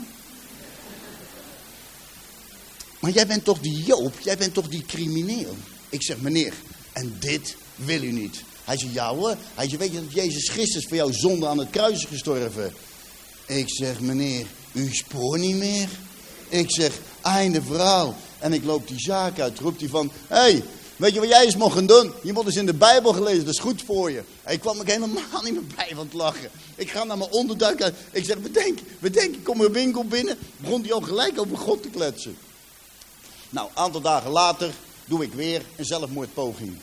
Maar jij bent toch die Joop, jij bent toch die crimineel? Ik zeg, meneer, en dit wil u niet. Hij zegt, ja hoor. Hij zegt, weet je dat Jezus Christus voor jouw zonde aan het kruis is gestorven? Ik zeg, meneer, u spoor niet meer. Ik zeg, einde verhaal. En ik loop die zaak uit, roept hij van, hé, hey, weet je wat jij eens mocht gaan doen? Je moet eens in de Bijbel gelezen, dat is goed voor je. Hij kwam ik helemaal niet meer bij van het lachen. Ik ga naar mijn onderduik uit. Ik zeg, bedenk, bedenk, ik kom een winkel binnen. Begon hij al gelijk over God te kletsen. Nou, een aantal dagen later doe ik weer een zelfmoordpoging.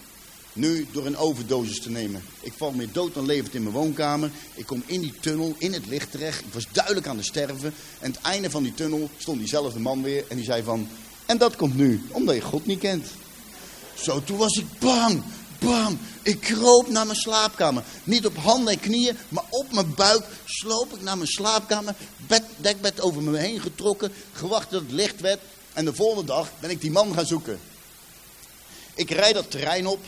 Nu door een overdosis te nemen. Ik val meer dood dan levend in mijn woonkamer. Ik kom in die tunnel, in het licht terecht. Ik was duidelijk aan het sterven. En het einde van die tunnel stond diezelfde man weer. En die zei van, en dat komt nu, omdat je God niet kent. Zo, toen was ik bang, bang. Ik kroop naar mijn slaapkamer. Niet op handen en knieën, maar op mijn buik sloop ik naar mijn slaapkamer. Bed, dekbed over me heen getrokken, gewacht dat het licht werd. En de volgende dag ben ik die man gaan zoeken. Ik rijd dat terrein op.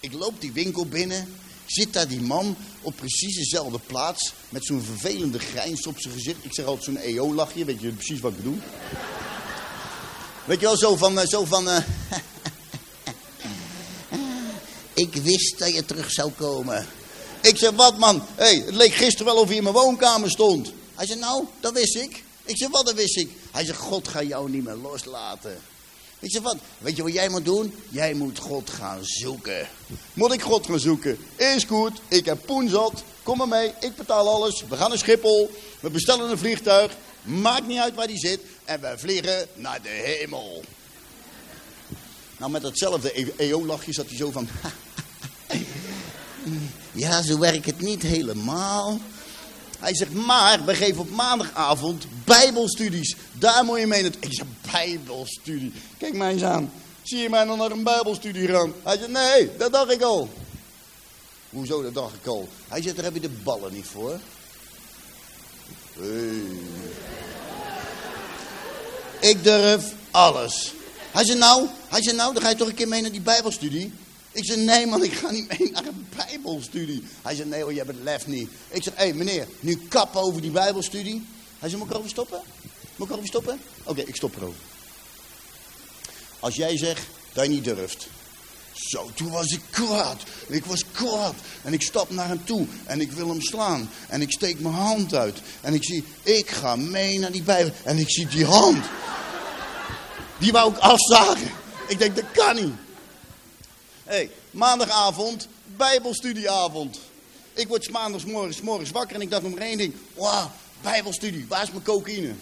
Ik loop die winkel binnen. Zit daar die man op precies dezelfde plaats. Met zo'n vervelende grijns op zijn gezicht. Ik zeg altijd zo'n EO-lachje. Weet je precies wat ik bedoel? Weet je wel, zo van... Eh, zo van uh... ik wist dat je terug zou komen. Ik zeg, wat man? hey, het leek gisteren wel of je in mijn woonkamer stond. Hij zegt, nou, dat wist ik. Ik zeg, wat, dat wist ik. Hij zegt, God gaat jou niet meer loslaten. Ik zeg, wat? Weet je wat jij moet doen? Jij moet God gaan zoeken. Moet ik God gaan zoeken? Is goed, ik heb poenzat. Kom maar mee, ik betaal alles. We gaan naar Schiphol. We bestellen een vliegtuig. Maakt niet uit waar die zit. En we vliegen naar de hemel. Nou, met datzelfde EO-lachje zat hij zo van... ja, zo werkt het niet helemaal. Hij zegt, maar we geven op maandagavond bijbelstudies. Daar moet je mee naartoe. Ik zeg, bijbelstudie. Kijk mij eens aan. Zie je mij nog naar een bijbelstudie gaan? Hij zegt, nee, dat dacht ik al. Hoezo, dat dacht ik al. Hij zegt, daar heb je de ballen niet voor. Hey. Ik durf alles. Hij zei, nou, hij zei, nou, dan ga je toch een keer mee naar die bijbelstudie. Ik zei, nee man, ik ga niet mee naar een bijbelstudie. Hij zei, nee hoor, je hebt het lef niet. Ik zeg, hé hey, meneer, nu kap over die bijbelstudie. Hij zei, moet ik erover stoppen? Moet ik erover stoppen? Oké, ik stop erover. Als jij zegt dat je niet durft. Zo, toen was ik kwaad. Ik was kwaad. En ik stap naar hem toe. En ik wil hem slaan. En ik steek mijn hand uit. En ik zie, ik ga mee naar die bijbel. En ik zie die hand. Die wou ik afzagen. Ik denk, dat kan niet. Hey, maandagavond, bijbelstudieavond. Ik word maandags morgens, wakker en ik dacht om één ding. Wauw, bijbelstudie, waar is mijn cocaïne?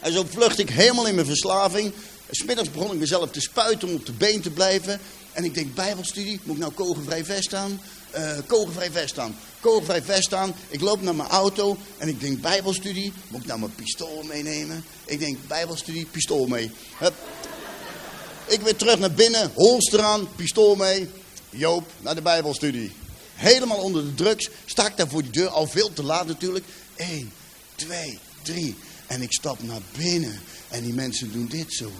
En zo vlucht ik helemaal in mijn verslaving. Smiddags begon ik mezelf te spuiten om op de been te blijven. En ik denk, bijbelstudie, moet ik nou kogelvrij vest aan? Uh, kogelvrij vest aan. Kogelvrij vest aan. Ik loop naar mijn auto en ik denk, bijbelstudie, moet ik nou mijn pistool meenemen? Ik denk, bijbelstudie, pistool mee. Hup. Ik weer terug naar binnen, holster aan, pistool mee. Joop, naar de bijbelstudie. Helemaal onder de drugs, sta ik daar voor die deur, al veel te laat natuurlijk. 1, 2, 3. En ik stap naar binnen en die mensen doen dit zo.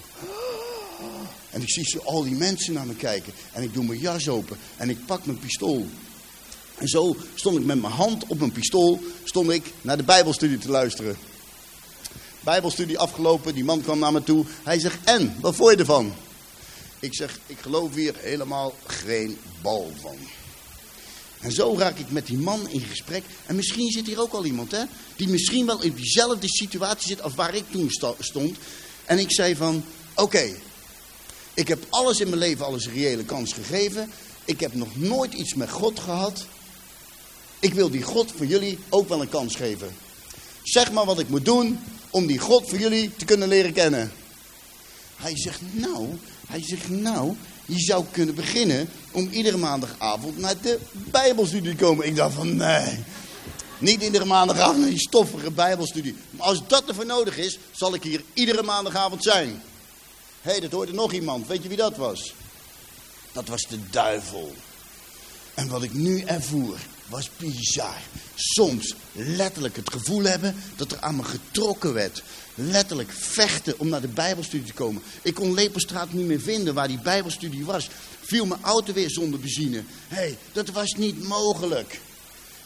En ik zie zo al die mensen naar me kijken. En ik doe mijn jas open en ik pak mijn pistool. En zo stond ik met mijn hand op mijn pistool, stond ik naar de bijbelstudie te luisteren. Bijbelstudie afgelopen, die man kwam naar me toe. Hij zegt, en, wat vond je ervan? Ik zeg, ik geloof hier helemaal geen bal van. En zo raak ik met die man in gesprek. En misschien zit hier ook al iemand, hè? Die misschien wel in diezelfde situatie zit als waar ik toen stond. En ik zei van, oké, ik heb alles in mijn leven, alles een reële kans gegeven. Ik heb nog nooit iets met God gehad. Ik wil die God voor jullie ook wel een kans geven. Zeg maar wat ik moet doen om die God voor jullie te kunnen leren kennen. Hij zegt, nou, hij zegt, nou, je zou kunnen beginnen om iedere maandagavond naar de Bijbelstudie te komen. Ik dacht van, nee, niet iedere maandagavond naar die stoffige Bijbelstudie. Maar als dat ervoor nodig is, zal ik hier iedere maandagavond zijn. Hé, hey, dat hoorde nog iemand. Weet je wie dat was? Dat was de duivel. En wat ik nu ervoer, was bizar. Soms letterlijk het gevoel hebben dat er aan me getrokken werd. Letterlijk vechten om naar de Bijbelstudie te komen. Ik kon Lepelstraat niet meer vinden waar die Bijbelstudie was. Viel mijn auto weer zonder benzine. Hé, hey, dat was niet mogelijk.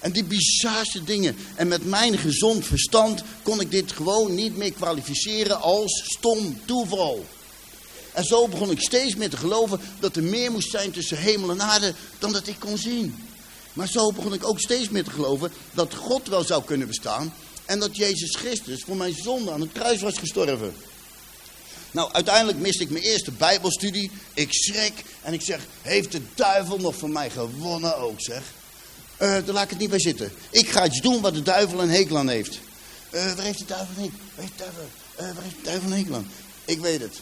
En die bizarste dingen. En met mijn gezond verstand kon ik dit gewoon niet meer kwalificeren als stom toeval. En zo begon ik steeds meer te geloven dat er meer moest zijn tussen hemel en aarde dan dat ik kon zien. Maar zo begon ik ook steeds meer te geloven dat God wel zou kunnen bestaan. En dat Jezus Christus voor mijn zonde aan het kruis was gestorven. Nou, uiteindelijk miste ik mijn eerste Bijbelstudie. Ik schrik en ik zeg: Heeft de duivel nog voor mij gewonnen ook, zeg? Uh, daar laat ik het niet bij zitten. Ik ga iets doen wat de duivel een hekel aan heeft. Uh, waar heeft de duivel een hekel? Heeft de duivel, waar heeft de duivel een aan? Ik weet het.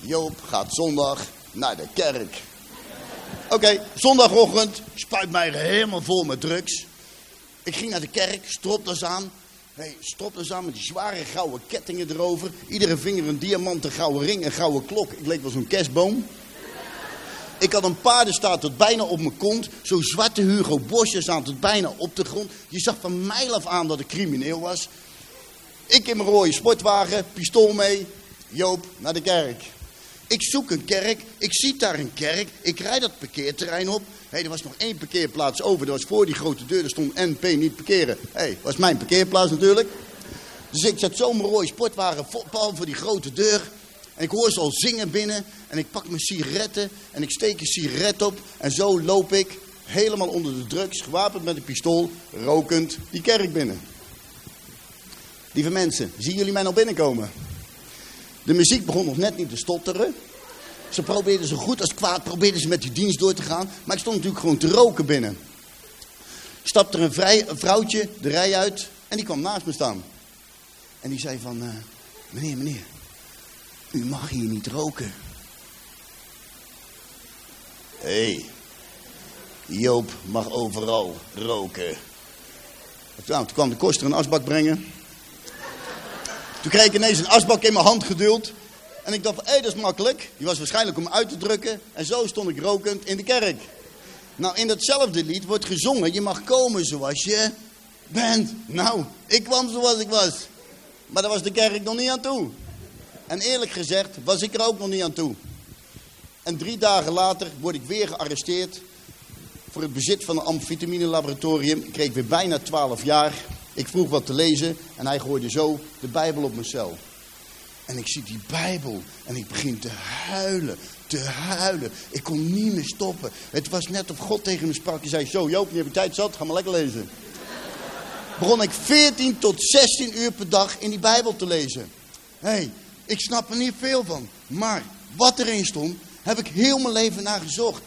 Joop gaat zondag naar de kerk. Oké, zondagochtend spuit mij helemaal vol met drugs. Ik ging naar de kerk, stropdas aan. Hey, stropdas aan met die zware gouden kettingen erover. Iedere vinger een diamanten gouden ring, een gouden klok. Ik leek wel zo'n kerstboom. Ik had een paardenstaart tot bijna op mijn kont. Zo'n zwarte Hugo Bosjes aan tot bijna op de grond. Je zag van mijl af aan dat ik crimineel was. Ik in mijn rode sportwagen, pistool mee. Joop, naar de kerk. Ik zoek een kerk, ik zie daar een kerk, ik rijd dat parkeerterrein op. Hé, er was nog één parkeerplaats over, dat was voor die grote deur, er stond NP niet parkeren. Hé, hey, was mijn parkeerplaats natuurlijk. Dus ik zet zo mijn rode sportwagen pal voor die grote deur. En ik hoor ze al zingen binnen. En ik pak mijn sigaretten en ik steek een sigaret op. En zo loop ik helemaal onder de drugs, gewapend met een pistool, rokend die kerk binnen. Lieve mensen, zien jullie mij nog binnenkomen? De muziek begon nog net niet te stotteren. Ze probeerden zo goed als kwaad, probeerden ze met die dienst door te gaan. Maar ik stond natuurlijk gewoon te roken binnen. Stapte er een, vrij, vrouwtje de rij uit en die kwam naast me staan. En die zei van, uh, meneer, meneer, u mag hier niet roken. Hé, hey, Joop mag overal roken. Nou, toen kwam de koster een asbak brengen. Toen kreeg ik ineens een asbak in mijn hand geduld. En ik dacht, hé, dat is makkelijk. Die was waarschijnlijk om uit te drukken. En zo stond ik rokend in de kerk. Nou, in datzelfde lied wordt gezongen, je mag komen zoals je bent. Nou, ik kwam zoals ik was. Maar daar was de kerk nog niet aan toe. En eerlijk gezegd was ik er ook nog niet aan toe. En drie dagen later word ik weer gearresteerd voor het bezit van een amfetamine laboratorium. Ik kreeg weer bijna 12 jaar. Ik vroeg wat te lezen en hij gooide zo de Bijbel op mijn cel. En ik zie die Bijbel en ik begin te huilen, te huilen. Ik kon niet meer stoppen. Het was net of God tegen me sprak. Hij zei, zo Joop, je hebt tijd zat, ga maar lekker lezen. Begon ik 14 tot 16 uur per dag in die Bijbel te lezen. Hé, hey, ik snap er niet veel van. Maar wat erin stond, heb ik heel mijn leven naar gezocht.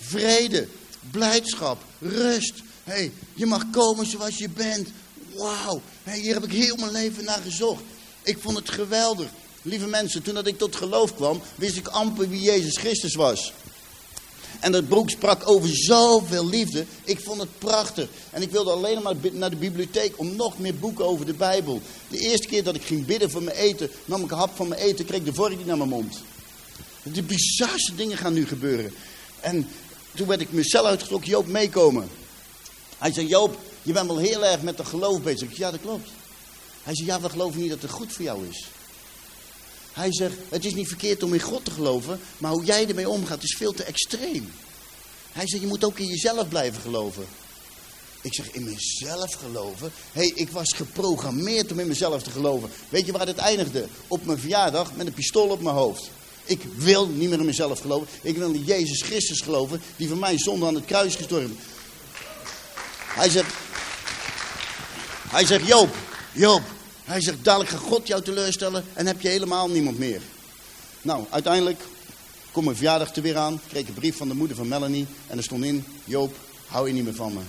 Vrede, blijdschap, rust. Hé, hey, je mag komen zoals je bent. Wauw, hier heb ik heel mijn leven naar gezocht. Ik vond het geweldig. Lieve mensen, toen dat ik tot geloof kwam, wist ik amper wie Jezus Christus was. En dat boek sprak over zoveel liefde. Ik vond het prachtig. En ik wilde alleen maar naar de bibliotheek om nog meer boeken over de Bijbel. De eerste keer dat ik ging bidden voor mijn eten, nam ik een hap van mijn eten, kreeg de vork naar mijn mond. De bizarste dingen gaan nu gebeuren. En toen werd ik mezelf uitgetrokken, Joop, meekomen. Hij zei, Joop, je bent wel heel erg met de geloof bezig. Ik ja, dat klopt. Hij zei, ja, we geloven niet dat het goed voor jou is. Hij zegt, het is niet verkeerd om in God te geloven, maar hoe jij ermee omgaat is veel te extreem. Hij zegt, je moet ook in jezelf blijven geloven. Ik zeg, in mezelf geloven? Hé, hey, ik was geprogrammeerd om in mezelf te geloven. Weet je waar het eindigde? Op mijn verjaardag met een pistool op mijn hoofd. Ik wil niet meer in mezelf geloven. Ik wil in Jezus Christus geloven, die voor mij zonde aan het kruis gestorven. Hij zegt, hij zegt, Joop, Joop. Hij zegt, dadelijk gaat God jou teleurstellen en heb je helemaal niemand meer. Nou, uiteindelijk kom mijn verjaardag er weer aan. Kreeg een brief van de moeder van Melanie. En er stond in, Joop, hou je niet meer van me.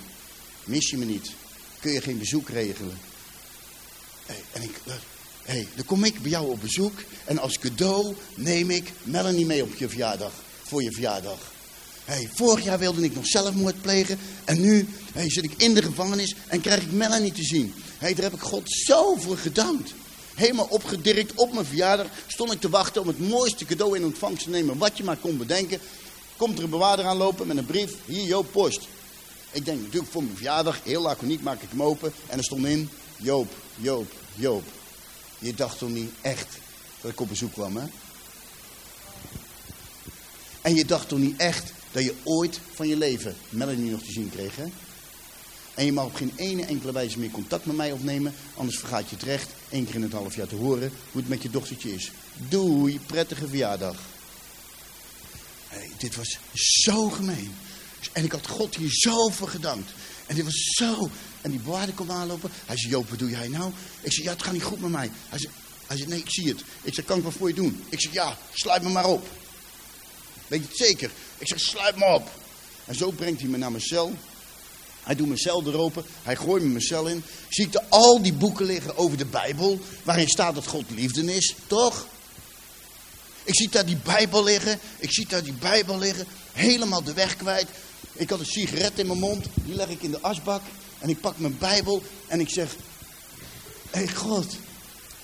Mis je me niet. Kun je geen bezoek regelen. Hey, en ik, hey, dan kom ik bij jou op bezoek. En als cadeau neem ik Melanie mee op je verjaardag. Voor je verjaardag. Hey, vorig jaar wilde ik nog zelfmoord plegen. En nu hey, zit ik in de gevangenis en krijg ik Melanie te zien. Hey, daar heb ik God zo voor gedankt. Helemaal opgedirkt op mijn verjaardag stond ik te wachten om het mooiste cadeau in ontvangst te nemen. Wat je maar kon bedenken. Komt er een bewaarder aanlopen met een brief. Hier, Joop Post. Ik denk natuurlijk voor mijn verjaardag, heel laconiek maak ik hem open. En er stond in, Joop, Joop, Joop. Je dacht toch niet echt dat ik op bezoek kwam, hè? En je dacht toch niet echt dat je ooit van je leven Melanie nog te zien kreeg? En je mag op geen ene enkele wijze meer contact met mij opnemen, anders vergaat je het recht één keer in het half jaar te horen hoe het met je dochtertje is. Doei, prettige verjaardag. Hey, dit was zo gemeen. En ik had God hier zo voor gedankt. En dit was zo. En die bewaarder kwam aanlopen. Hij zei, Joop, wat doe jij nou? Ik zei, ja, het gaat niet goed met mij. Hij zei, hij zei nee, ik zie het. Ik zei, kan ik wat voor je doen? Ik zei, ja, sluit me maar op. Weet je het zeker? Ik zeg, sluit me op. En zo brengt hij me naar mijn cel. Hij doet mijn cel er open. Hij gooit me mijn cel in. Zie ik er al die boeken liggen over de Bijbel. Waarin staat dat God liefde is. Toch? Ik zie daar die Bijbel liggen. Ik zie daar die Bijbel liggen. Helemaal de weg kwijt. Ik had een sigaret in mijn mond. Die leg ik in de asbak. En ik pak mijn Bijbel. En ik zeg. Hé hey God.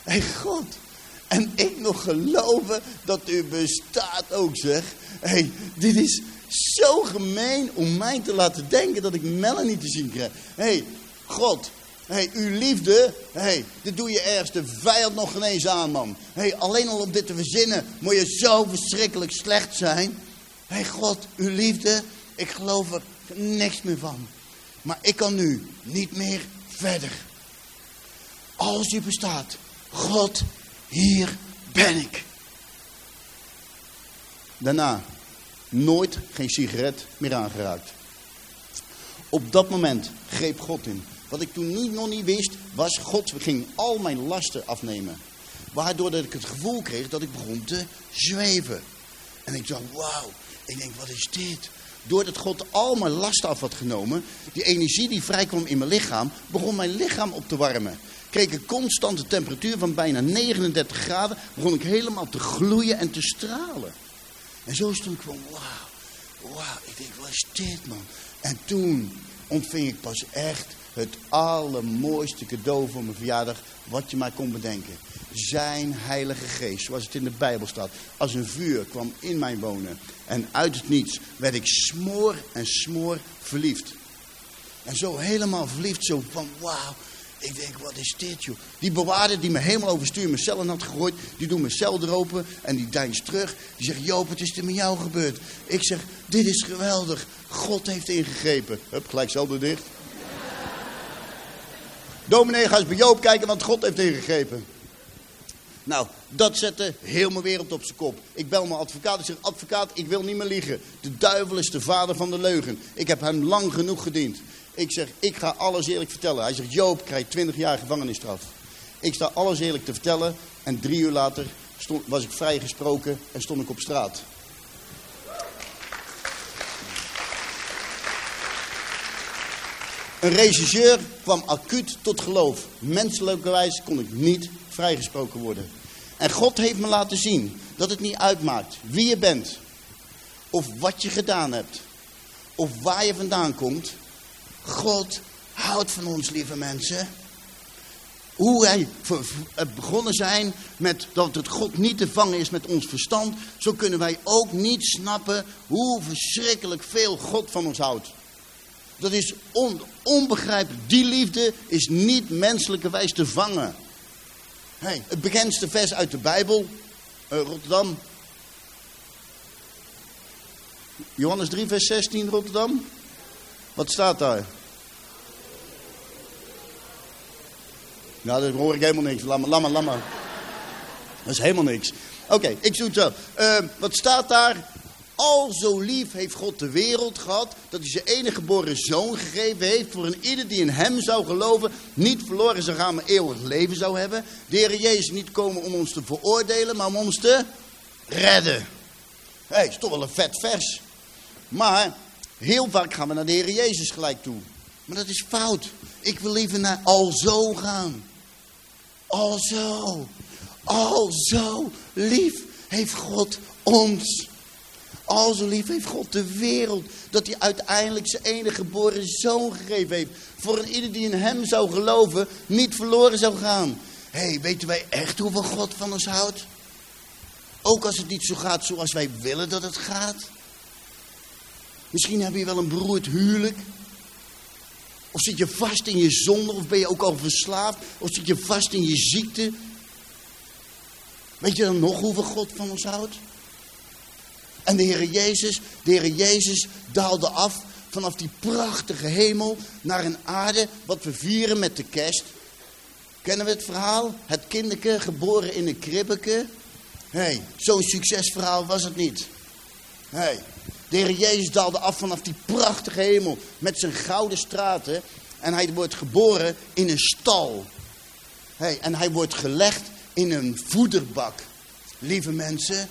Hé hey God. En ik nog geloven dat u bestaat ook zeg. Hé, hey, dit is zo gemeen om mij te laten denken dat ik Melanie te zien krijg. Hé, hey, God, hey, uw liefde, hey, dit doe je ergens de vijand nog geen eens aan, man. Hey, alleen al om dit te verzinnen, moet je zo verschrikkelijk slecht zijn. Hé, hey, God, uw liefde, ik geloof er niks meer van. Maar ik kan nu niet meer verder. Als u bestaat, God, hier ben ik. Daarna nooit geen sigaret meer aangeraakt. Op dat moment greep God in. Wat ik toen niet, nog niet wist, was God ging al mijn lasten afnemen. Waardoor dat ik het gevoel kreeg dat ik begon te zweven. En ik dacht, wauw, ik denk, wat is dit? Doordat God al mijn lasten af had genomen, die energie die vrijkwam in mijn lichaam, begon mijn lichaam op te warmen. Kreeg ik een constante temperatuur van bijna 39 graden, begon ik helemaal te gloeien en te stralen. En zo stond ik van, wauw. Wauw, ik denk, wat is dit man? En toen ontving ik pas echt het allermooiste cadeau voor mijn verjaardag wat je maar kon bedenken. Zijn heilige geest, zoals het in de Bijbel staat. Als een vuur kwam in mijn wonen. En uit het niets werd ik smoor en smoor verliefd. En zo helemaal verliefd, zo van wauw. Ik denk, wat is dit joh? Die bewaarder die me helemaal overstuur mijn cellen had gegooid. Die doet mijn cel eropen en die deinst terug. Die zegt, Joop, het is er met jou gebeurd. Ik zeg, dit is geweldig. God heeft ingegrepen. Hup, gelijk zelden dicht. Dominee, ga eens bij Joop kijken, want God heeft ingegrepen. Nou, dat zette heel mijn wereld op zijn kop. Ik bel mijn advocaat. Ik zeg, advocaat, ik wil niet meer liegen. De duivel is de vader van de leugen. Ik heb hem lang genoeg gediend. Ik zeg, ik ga alles eerlijk vertellen. Hij zegt, Joop krijgt 20 jaar gevangenisstraf. Ik sta alles eerlijk te vertellen. En drie uur later stond, was ik vrijgesproken en stond ik op straat. Een regisseur kwam acuut tot geloof. Menselijkerwijs kon ik niet vrijgesproken worden. En God heeft me laten zien dat het niet uitmaakt wie je bent. Of wat je gedaan hebt. Of waar je vandaan komt. God houdt van ons, lieve mensen. Hoe wij begonnen zijn met dat het God niet te vangen is met ons verstand. Zo kunnen wij ook niet snappen hoe verschrikkelijk veel God van ons houdt. Dat is on, onbegrijpelijk. Die liefde is niet menselijkerwijs te vangen. Hey, het bekendste vers uit de Bijbel, uh, Rotterdam. Johannes 3, vers 16, Rotterdam. Wat staat daar? Nou, daar hoor ik helemaal niks. Laat maar, laat maar, laat maar. Dat is helemaal niks. Oké, ik zoek het wel. Uh, wat staat daar? Al zo lief heeft God de wereld gehad, dat hij zijn enige geboren zoon gegeven heeft, voor een ieder die in hem zou geloven, niet verloren zou gaan, maar eeuwig leven zou hebben. De Heer Jezus niet komen om ons te veroordelen, maar om ons te redden. Hé, hey, is toch wel een vet vers. Maar heel vaak gaan we naar de Heer Jezus gelijk toe. Maar dat is fout. Ik wil liever naar al zo gaan. Al zo. Al zo lief heeft God ons. Al zo lief heeft God de wereld, dat hij uiteindelijk zijn enige geboren zoon gegeven heeft. Voor een ieder die in hem zou geloven, niet verloren zou gaan. Hé, hey, weten wij echt hoeveel God van ons houdt? Ook als het niet zo gaat zoals wij willen dat het gaat. Misschien heb je wel een beroerd huwelijk. Of zit je vast in je zonde, of ben je ook al verslaafd. Of zit je vast in je ziekte. Weet je dan nog hoeveel God van ons houdt? En de Heer Jezus, de Heer Jezus daalde af vanaf die prachtige hemel naar een aarde wat we vieren met de kerst. Kennen we het verhaal? Het kinderke geboren in een kribbeke. hey, zo'n succesverhaal was het niet. hey, de Heer Jezus daalde af vanaf die prachtige hemel met zijn gouden straten. En hij wordt geboren in een stal. hey, en hij wordt gelegd in een voederbak. Lieve mensen,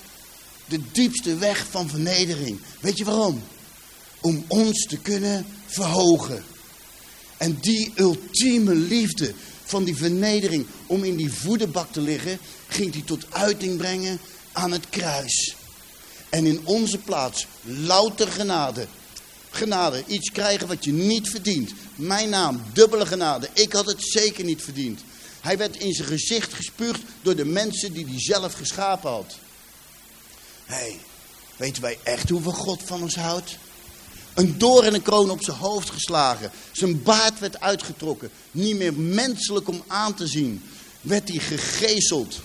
de diepste weg van vernedering. Weet je waarom? Om ons te kunnen verhogen. En die ultieme liefde van die vernedering om in die voederbak te liggen, ging hij tot uiting brengen aan het kruis. En in onze plaats louter genade. Genade, iets krijgen wat je niet verdient. Mijn naam, dubbele genade. Ik had het zeker niet verdiend. Hij werd in zijn gezicht gespuugd door de mensen die hij zelf geschapen had. Hé, hey, weten wij echt hoeveel God van ons houdt? Een door en een kroon op zijn hoofd geslagen. Zijn baard werd uitgetrokken. Niet meer menselijk om aan te zien. Werd hij gegezeld.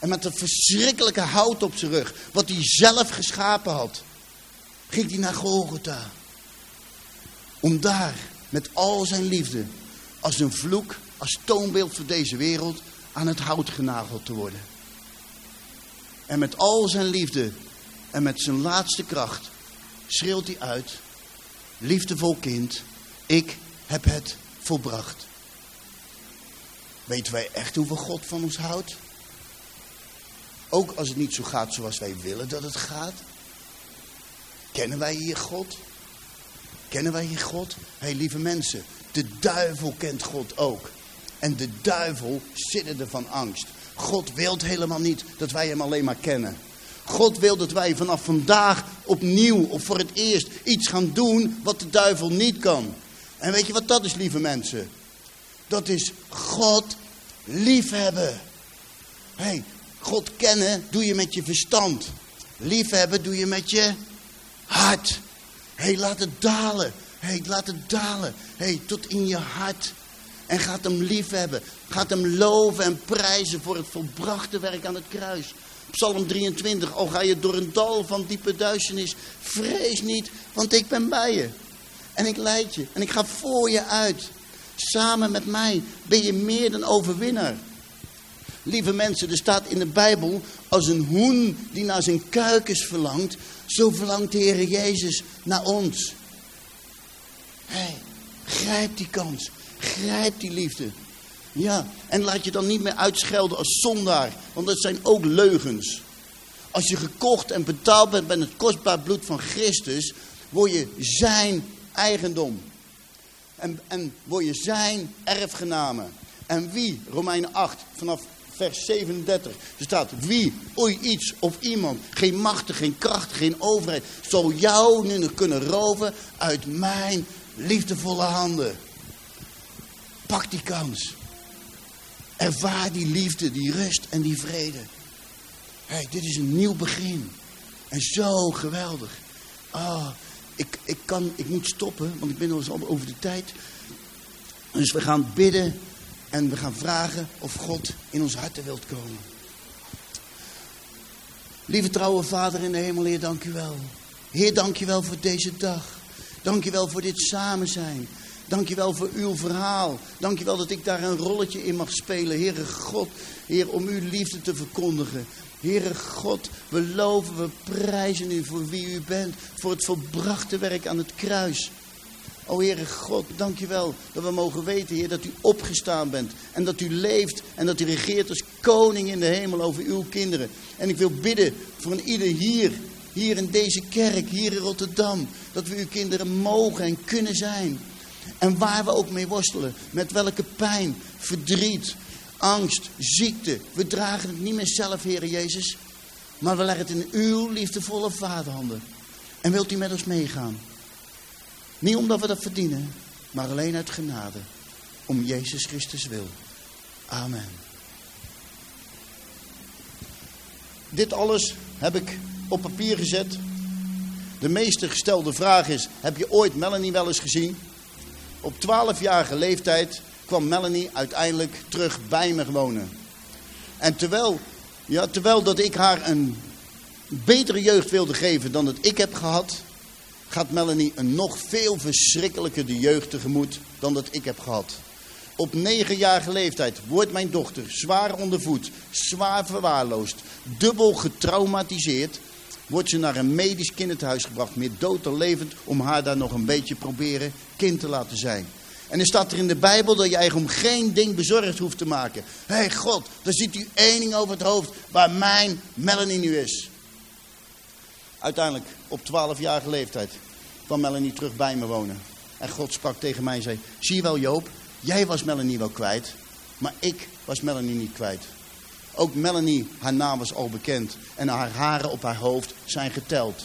En met een verschrikkelijke hout op zijn rug. Wat hij zelf geschapen had. Ging hij naar Golgotha. Om daar met al zijn liefde. Als een vloek. Als toonbeeld voor deze wereld. Aan het hout genageld te worden. En met al zijn liefde en met zijn laatste kracht schreeuwt hij uit: Liefdevol kind, ik heb het volbracht. Weten wij echt hoeveel God van ons houdt? Ook als het niet zo gaat zoals wij willen dat het gaat. Kennen wij hier God? Kennen wij hier God? Hé hey, lieve mensen, de duivel kent God ook. En de duivel sidderde van angst. God wil helemaal niet dat wij hem alleen maar kennen. God wil dat wij vanaf vandaag opnieuw of voor het eerst iets gaan doen wat de duivel niet kan. En weet je wat dat is, lieve mensen? Dat is God liefhebben. hey, God kennen doe je met je verstand. Liefhebben doe je met je hart. hey, laat het dalen. hey, laat het dalen. hey, tot in je hart. En gaat hem liefhebben. Gaat hem loven en prijzen voor het volbrachte werk aan het kruis. Psalm 23. Al ga je door een dal van diepe duisternis. Vrees niet, want ik ben bij je. En ik leid je. En ik ga voor je uit. Samen met mij ben je meer dan overwinnaar. Lieve mensen, er staat in de Bijbel, als een hoen die naar zijn kuikens verlangt, zo verlangt de Heer Jezus naar ons. Hey, grijp die kans, grijp die liefde. Ja, en laat je dan niet meer uitschelden als zondaar, want dat zijn ook leugens. Als je gekocht en betaald bent met het kostbaar bloed van Christus, word je zijn eigendom. En, en word je zijn erfgename. En wie, Romeinen 8, vanaf vers 37. Er staat, wie, ooit iets of iemand, geen macht, geen kracht, geen overheid, zal jou nu kunnen roven uit mijn liefdevolle handen. Pak die kans. Ervaar die liefde, die rust en die vrede. Hey, dit is een nieuw begin. En zo geweldig. Ah, ik, ik, kan, ik moet stoppen, want ik ben al over de tijd. Dus we gaan bidden en we gaan vragen of God in ons harten wilt komen. Lieve trouwe Vader in de hemel, Heer, dank u wel. Heer, dank je wel voor deze dag. Dank je wel voor dit samen zijn. Dank je wel voor uw verhaal. Dank je wel dat ik daar een rolletje in mag spelen. Heere God, Heer, om uw liefde te verkondigen. Heere God, we loven, we prijzen u voor wie u bent. Voor het volbrachte werk aan het kruis. O Heere God, dank je wel dat we mogen weten, Heer, dat u opgestaan bent. En dat u leeft en dat u regeert als koning in de hemel over uw kinderen. En ik wil bidden voor een ieder hier, hier in deze kerk, hier in Rotterdam. Dat we uw kinderen mogen en kunnen zijn. En waar we ook mee worstelen, met welke pijn, verdriet, angst, ziekte. We dragen het niet meer zelf, Heer Jezus. Maar we leggen het in uw liefdevolle vaderhanden. En wilt u met ons meegaan? Niet omdat we dat verdienen, maar alleen uit genade. Om Jezus Christus wil. Amen. Dit alles heb ik op papier gezet. De meeste gestelde vraag is, heb je ooit Melanie wel eens gezien? Op 12-jarige leeftijd kwam Melanie uiteindelijk terug bij me wonen. En terwijl, ja, terwijl dat ik haar een betere jeugd wilde geven dan dat ik heb gehad, gaat Melanie een nog veel verschrikkelijker jeugd tegemoet dan dat ik heb gehad. Op negenjarige leeftijd wordt mijn dochter zwaar ondervoed, zwaar verwaarloosd, dubbel getraumatiseerd. Wordt ze naar een medisch kinderthuis gebracht, meer dood dan levend, om haar daar nog een beetje proberen kind te laten zijn. En er staat er in de Bijbel dat je eigen om geen ding bezorgd hoeft te maken. Hé hey God, dan ziet u één ding over het hoofd waar mijn Melanie nu is. Uiteindelijk, op 12-jarige leeftijd, kwam Melanie terug bij me wonen. En God sprak tegen mij en zei, zie je wel Joop, jij was Melanie wel kwijt, maar ik was Melanie niet kwijt. Ook Melanie, haar naam was al bekend en haar haren op haar hoofd zijn geteld.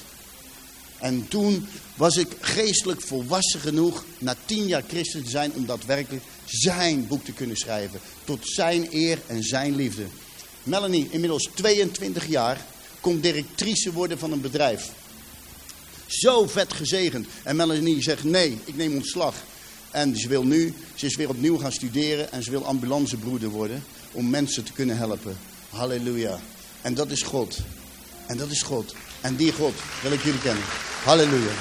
En toen was ik geestelijk volwassen genoeg, na tien jaar christen te zijn, om daadwerkelijk zijn boek te kunnen schrijven. Tot zijn eer en zijn liefde. Melanie, inmiddels 22 jaar, kon directrice worden van een bedrijf. Zo vet gezegend. En Melanie zegt nee, ik neem ontslag. En ze wil nu, ze is weer opnieuw gaan studeren en ze wil ambulancebroeder worden. Om mensen te kunnen helpen. Halleluja. En dat is God. En dat is God. En die God wil ik jullie kennen. Halleluja.